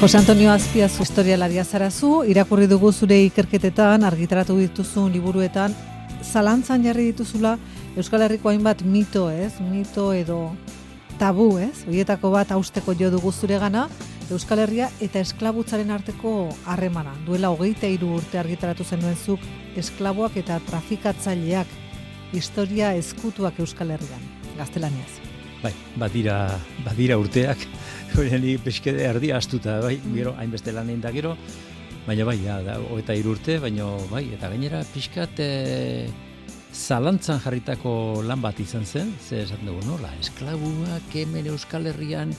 Jose Antonio Azpiazu historialaria zarazu, irakurri dugu zure ikerketetan, argitaratu dituzun liburuetan, zalantzan jarri dituzula Euskal Herriko hainbat mito, ez? Mito edo tabu, ez? Hoietako bat hausteko jo dugu zure gana, Euskal Herria eta esklabutzaren arteko harremana. Duela hogeita hiru urte argitaratu zenuen zuk esklaboak eta trafikatzaileak historia eskutuak Euskal Herrian. Gaztelaniaz. Bai, badira, badira urteak, hori ni peskede erdi astuta, bai, gero, hainbeste lan egin da gero, baina bai, ja, da, eta irurte, baina bai, eta gainera pixkat e, zalantzan jarritako lan bat izan zen, ze esaten dugu, nola, esklabuak hemen Euskal Herrian,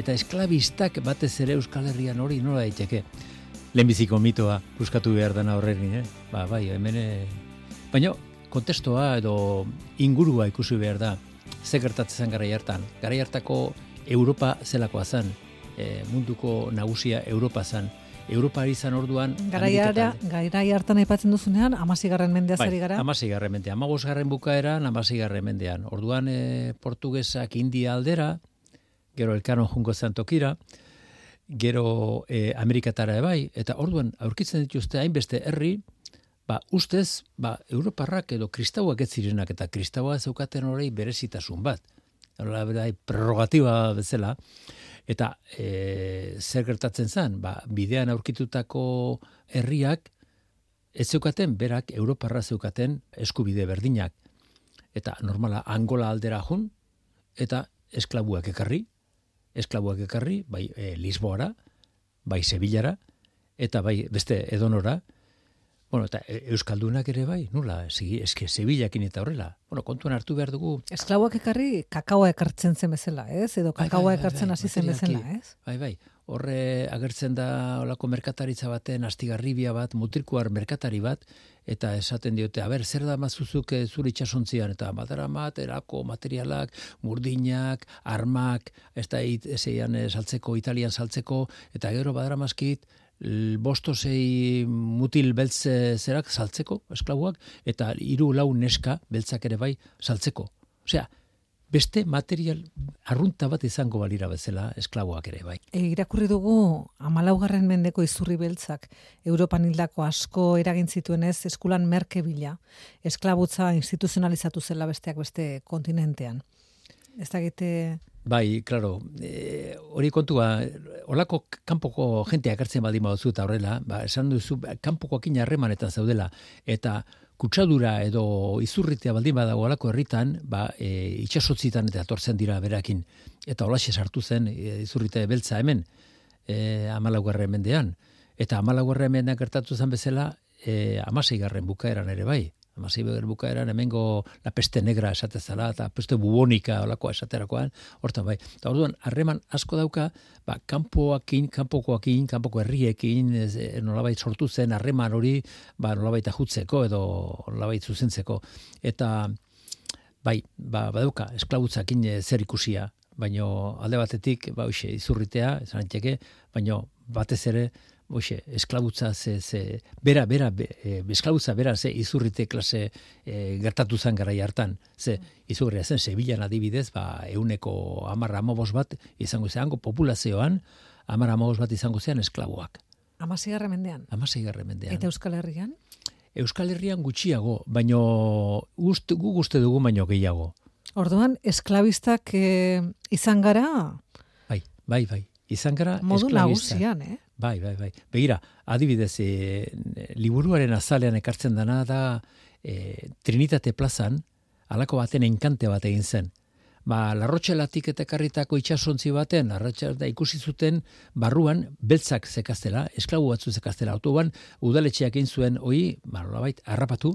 eta esklabistak batez ere Euskal Herrian hori nola daiteke. Lehenbiziko mitoa, buskatu behar dena horrekin, eh? Ba, bai, hemen, e... baina kontestoa edo ingurua ikusi behar da, ze gertatzen gara hartan. Gara hartako Europa zelakoa zen, e, munduko nagusia Europa zen. Europa izan orduan... Garaiara, garai hartan aipatzen duzunean, amasigarren mendea bai, gara? amasigarren mendea. Amagosgarren bukaeran, amasigarren mendean. Orduan e, portugesak India aldera, gero elkano jungo tokira, gero e, Amerikatara ebai, eta orduan aurkitzen dituzte hainbeste herri, ba, ustez, ba, Europarrak edo kristauak ez zirenak, eta kristaua zeukaten horrei berezitasun bat. Hola berai prerrogatiba bezala. Eta e, zer gertatzen zen? Ba, bidean aurkitutako herriak ez zeukaten berak Europarra zeukaten eskubide berdinak. Eta normala Angola aldera jun eta esklabuak ekarri esklabuak ekarri bai e, Lisboara bai Sevillara eta bai beste edonora Bueno, eta e, Euskaldunak ere bai, nula, eske, zebilakin eta horrela. Bueno, kontuan hartu behar dugu. Esklaboak ekarri kakaoa ekartzen zen bezala, ez? Edo bai, kakaoa bai, bai, ekartzen hasi zen bezala, ez? Bai, bai. Horre agertzen da olako merkataritza baten astigarribia bat, mutrikuar merkatari bat, eta esaten diote, a ber, zer da mazuzuk eh, zuri txasontzian, eta badara mat, erako materialak, murdinak, armak, ez da, ezeian eh, saltzeko, italian saltzeko, eta gero badara mazkit, bostosei mutil beltze zerak saltzeko, esklabuak, eta hiru lau neska beltzak ere bai saltzeko. Osea, beste material arrunta bat izango balira bezala esklabuak ere bai. E, irakurri dugu amalaugarren mendeko izurri beltzak Europan hildako asko eragin zituen ez eskulan merke bila. Esklabutza instituzionalizatu zela besteak beste kontinentean. Ez da Bai, claro, e, hori kontua, olako kanpoko jentea ekartzen baldin baduzu eta horrela, ba, esan duzu, kanpoko akina harremanetan zaudela, eta kutsadura edo izurritea baldin badago olako herritan, ba, e, itxasotzitan eta atortzen dira berakin, eta holaxe sartu zen e, izurrite beltza hemen, e, amalaguarren mendean, eta amalaguarren mendean gertatu zen bezala, e, amaseigarren bukaeran ere bai, Amasi beger bukaeran, hemengo la peste negra esatezala, eta peste bubonika olakoa esaterakoan, hortan bai. Eta orduan, harreman asko dauka, ba, kanpoakin, kanpokoakin, kanpoko herriekin, ez, e, nolabait sortu zen harreman hori, ba, nolabait ahutzeko edo nolabait zuzentzeko. Eta, bai, ba, badauka, esklabutzakin e, zer ikusia, baino alde batetik, ba, uxe, izurritea, esan baino batez ere, Oxe, esklabutza ze, ze, bera, bera, be, e, esklabutza bera ze izurrite klase e, gertatu zen gara hartan. Ze izurria zen, Sevillan adibidez, ba, euneko amarra amobos bat, izango zeango populazioan, amarra amobos bat izango zean esklabuak. Amasei mendean? Amasei mendean. Eta Euskal Herrian? Euskal Herrian gutxiago, baino gust, gu guzti dugu baino gehiago. Orduan, esklabistak e, izan gara? Bai, bai, bai. Izan gara Modu nagusian, eh? Bai, bai, bai. Begira, adibidez, e, liburuaren azalean ekartzen dana da e, Trinitate plazan, alako baten enkante bat egin zen. Ba, larrotxelatik eta karritako itxasontzi baten, da ikusi zuten barruan beltzak zekaztela, esklabu batzu zekaztela. Autoban, udaletxeak egin zuen, oi, ba, labait, harrapatu,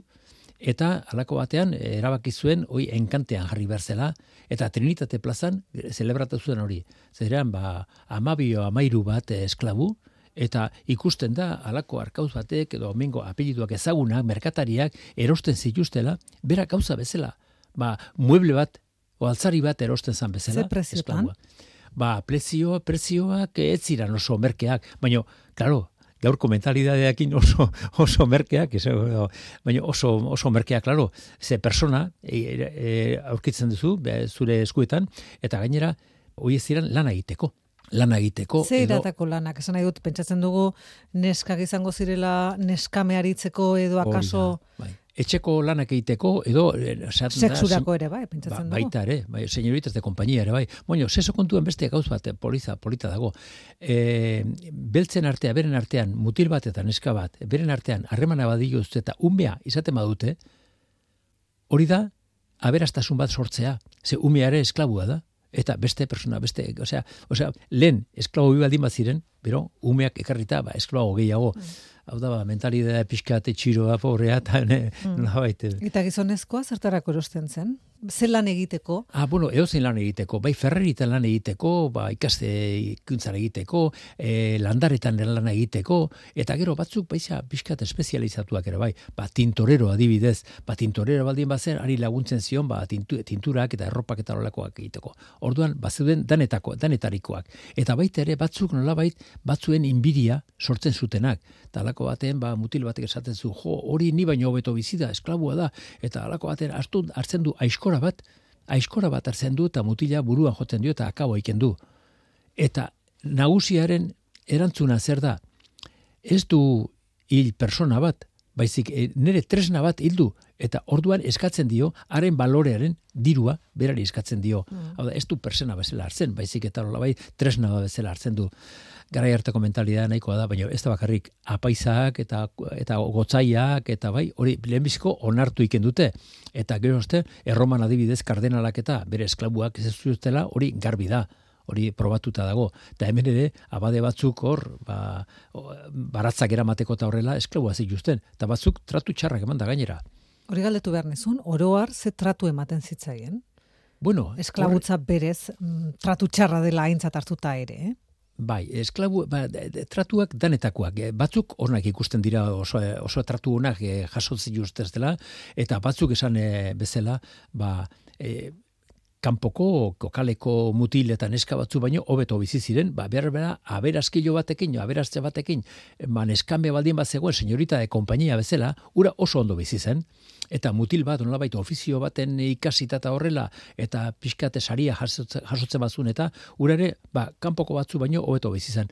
eta alako batean erabaki zuen hoi enkantean jarri berzela eta Trinitate plazan zelebratu zuen hori. Zerean ba amabio amairu bat esklabu eta ikusten da alako arkauz batek edo omengo apelliduak ezagunak merkatariak erosten zituztela bera gauza bezala. Ba, mueble bat o altzari bat erosten zan bezala. Ze prezioan? Ba, prezioa, prezioak ez ziren oso merkeak, baina, claro, gaurko mentalidadeakin oso oso merkeak, baina oso oso merkeak, claro, ze persona e, e, aurkitzen duzu zure eskuetan eta gainera hoi ez ziren lan egiteko. Lana egiteko. Ze iratako lanak, esan nahi dut, pentsatzen dugu neskak izango zirela neskame aritzeko edo akaso... bai. Etxeko lanak egiteko edo... Eh, Sexurako ere, bai, pentsatzen ba, dugu. Baita ere, bai, señoritas de compañía ere, bai. Bueno, seso kontuen beste gauz bat, poliza, polita dago. E, beltzen artea, beren artean, mutil bat eta neska bat, beren artean, harremana badio eta umea izaten badute, hori da, aberastasun bat sortzea. Ze umea ere esklabua da eta beste persona, beste, osea, osea, lehen esklabo bi baldin bat ziren, bero, umeak ekarrita, ba, esklabo gehiago. Mm. Hau da, ba, mentalidea pixkate txiroa, pobrea, eta ne, mm. Eta gizonezkoa, zertarako erosten zen? Ze lan egiteko? Ah, bueno, eo lan egiteko, bai ferreritan lan egiteko, ba, ikaste ikuntzan egiteko, e, landaretan lan egiteko, eta gero batzuk baixa pixkat espezializatuak ere bai, ba, tintorero adibidez, ba, tintorero baldin bazen, ari laguntzen zion, ba, tintu, tinturak eta erropak eta olakoak egiteko. Orduan, ba, zeuden danetako, danetarikoak. Eta baita ere, batzuk nolabait, batzuen inbidia sortzen zutenak. Eta alako baten, ba, mutil batek esaten zu, jo, hori ni baino hobeto bizida, esklabua da, eta alako baten, hartzen du aizko aiskora bat, aiskora bat hartzen du eta mutila buruan jotzen dio eta akabo iken du. Eta nagusiaren erantzuna zer da, ez du hil persona bat, baizik e, nire tresna bat hildu eta orduan eskatzen dio haren balorearen dirua berari eskatzen dio. Mm. Hau da, ez du persona bezala hartzen, baizik eta hola bai tresna bezala hartzen du garai hartako mentalidad nahikoa da, baina ez da bakarrik apaizak eta eta gotzaiak eta bai, hori lehenbizko onartu iken dute. Eta gero oste, erroman adibidez kardenalak eta bere esklabuak ez zuztela hori garbi da hori probatuta dago. Eta hemen ere, abade batzuk hor, ba, baratzak eramateko eta horrela, esklabua zituzten. Eta batzuk tratu txarrak eman da gainera. Hori galdetu behar nizun, oroar ze tratu ematen zitzaien? Bueno, esklabutza berez, mm, tratu txarra dela aintzat hartuta ere, eh? Bai, esklabu, ba, tratuak danetakoak. Eh, batzuk onak ikusten dira oso, oso tratu honak e, justez dela, eta batzuk esan e, bezala, ba, e, kanpoko kokaleko mutil eta neska batzu baino hobeto bizi ziren, ba behar bera aberaskilo batekin, aberazte batekin, ba neskambe baldin bat zegoen señorita de konpainia bezala, ura oso ondo bizi zen eta mutil bat nolabait ofizio baten ikasita eta horrela eta pixkate saria jasotzen bazun eta ura ere, ba kanpoko batzu baino hobeto bizi zen.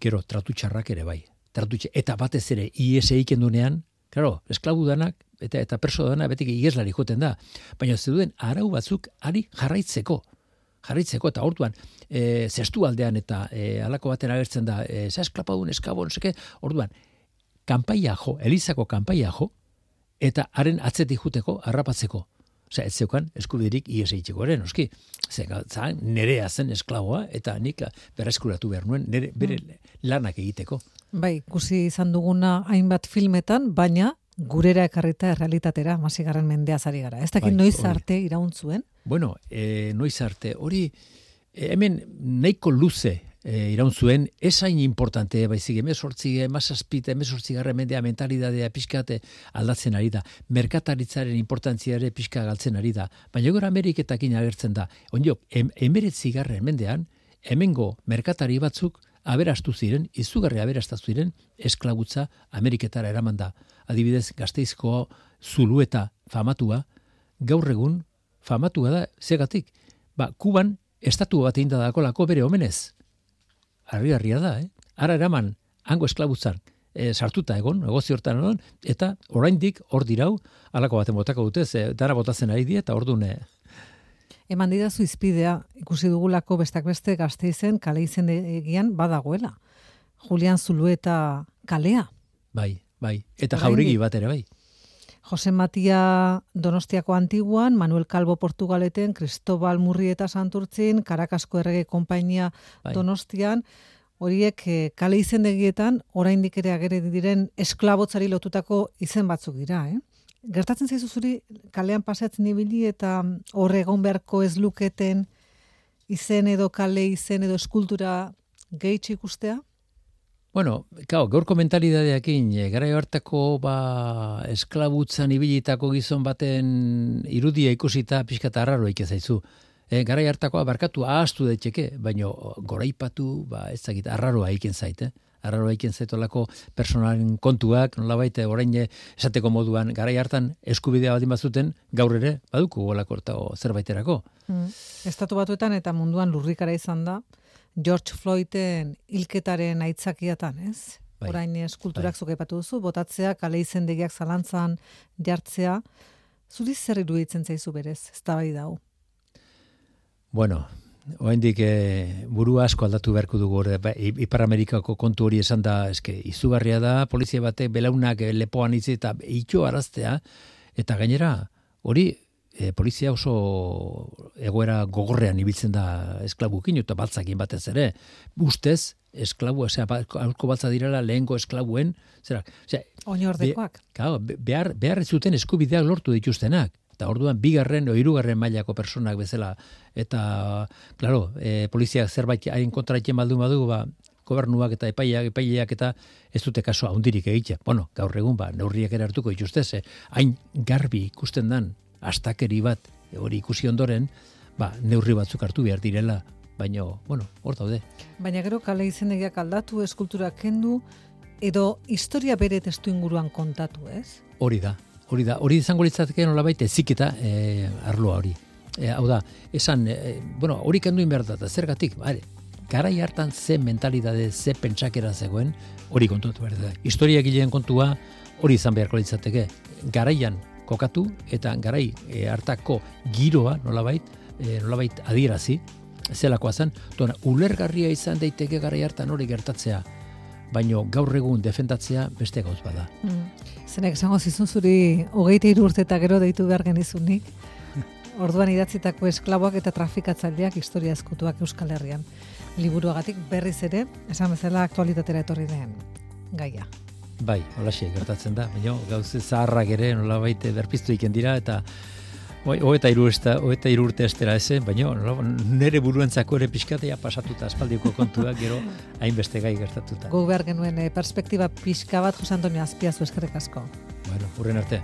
Gero tratu txarrak ere bai. Tratu eta batez ere IES eiken dunean, claro, esklabu danak eta eta perso dana betik igeslari joten da. Baina zeuden arau batzuk ari jarraitzeko jarraitzeko eta orduan e, zestu aldean eta e, alako baten agertzen da e, esklapadun eskabon seke orduan kanpaia jo elizako kanpaia jo eta haren atzetik juteko harrapatzeko Osea, ez zeukan eskubirik ies eitzeko ere, noski. Zan, nerea zen esklaboa, eta nik berreskuratu behar nuen, nere, bere mm. lanak egiteko. Bai, ikusi izan duguna hainbat filmetan, baina gurera ekarrita errealitatera masigarren mendea zari gara. Ez dakit bai, noiz arte irauntzuen? Bueno, e, noiz arte, hori e, hemen nahiko luze e, irauntzuen, esain importante, baizik, emezortzi, emazazpita, emezortzi garra mendea mentalidadea pixkate aldatzen ari da. Merkataritzaren importantzia ere pixka galtzen ari da. Baina gora Ameriketakin agertzen da. Em, emeretzi garren mendean, hemengo merkatari batzuk aberastu ziren, izugarri aberastu ziren, esklabutza Ameriketara eraman da. Adibidez, gazteizko zulu eta famatua, gaur egun famatua da, zegatik, ba, kuban estatu bat egin dakolako bere omenez. Arri harria da, eh? Ara eraman, hango esklabutzan, e, sartuta egon, negozio hortan egon, eta oraindik hor dirau, alako baten botako dute, ze dara botatzen ari die, eta hor dune, eman didazu izpidea, ikusi dugulako bestak beste gazte izen, kale izen egian badagoela. Julian Zulueta kalea. Bai, bai. Eta jaurigi bat ere, bai. Jose Matia Donostiako antiguan, Manuel Calvo Portugaleten, Cristobal Murrieta Santurtzin, Karakasko Errege Kompainia bai. Donostian, horiek eh, kale izendegietan oraindik ere agere diren esklabotzari lotutako izen batzuk dira, eh? gertatzen zaizu zuri kalean pasatzen ibili eta horre egon beharko ez luketen izen edo kale izen edo eskultura gehitxe ikustea? Bueno, kao, gaur komentaridadeakin, e, gara hartako ba, esklabutzan ibilitako gizon baten irudia ikusita pixka eta harraro zaizu. E, gara hartakoa barkatu ahaztu detxeke, baino goraipatu, ba, ez zakit, harraroa iken zaite. Eh? arraro aiken zaitolako personalen kontuak, nola baite, orain esateko moduan, garai hartan eskubidea baldin bazuten, gaur ere, baduko golako zerbait zerbaiterako. Mm. Estatu batuetan eta munduan lurrikara izan da, George Floyden hilketaren aitzakiatan, ez? Bai. Orain eskulturak bai. zukepatu duzu, botatzea, kale izendegiak zalantzan jartzea, zuri zer iruditzen zaizu berez, ez da bai dau? Bueno, Oendik e, eh, buru asko aldatu beharko dugu hori, ba, Ipar Amerikako kontu hori esan da, eske, izugarria da, polizia batek belaunak eh, lepoan itzi eta itxo araztea, eta gainera, hori e, polizia oso egoera gogorrean ibiltzen da esklabukin, eta baltzakin batez ere, ustez, esklabu, osea, aurko baltza direla lehengo esklabuen, zera, osea, Oinordekoak. Be, behar, behar ez zuten eskubideak lortu dituztenak. Eta orduan bigarren o hirugarren mailako personak bezala eta claro, e, polizia zerbait hain kontra itzen baldu badu ba gobernuak eta epaileak epaileak eta ez dute kaso handirik egitea. Bueno, gaur egun ba neurriak ere hartuko dituzte hain garbi ikusten dan astakeri bat hori ikusi ondoren, ba neurri batzuk hartu behar direla, baino bueno, hor daude. Baina gero kale izenegiak aldatu, eskultura kendu edo historia bere testu inguruan kontatu, ez? Hori da, Hori da, hori izango litzateke nola baita ziketa e, arloa hori. E, hau da, esan, e, bueno, hori kendu behar da, zergatik, bare, garai hartan ze mentalidade, ze pentsakera zegoen, hori kontuatu behar da. Historia gileen kontua hori izan beharko litzateke. Garaian kokatu eta garai e, hartako giroa nolabait, e, nolabait adierazi, zelakoa zen, duena, ulergarria izan daiteke garai hartan hori gertatzea, baino gaur egun defendatzea beste gauz bada. Mm. Zenek esango zizun zuri hogeite urte eta gero deitu behar genizunik. Orduan idatzitako esklaboak eta trafikatzaileak historia eskutuak Euskal Herrian. Liburuagatik berriz ere, esan bezala aktualitatera etorri den gaia. Bai, hola gertatzen da. Baina gauze zaharrak ere nola baite berpiztu iken dira eta Oi, o eta iru esta, o eta iru urte estera eze, baina nere buruentzako ere pixkatea pasatuta aspaldiko kontua gero hainbeste gai gertatuta. Gu behar genuen eh, perspektiba pixka bat Jose Antonio Azpiazu eskerrik asko. Bueno, urren arte.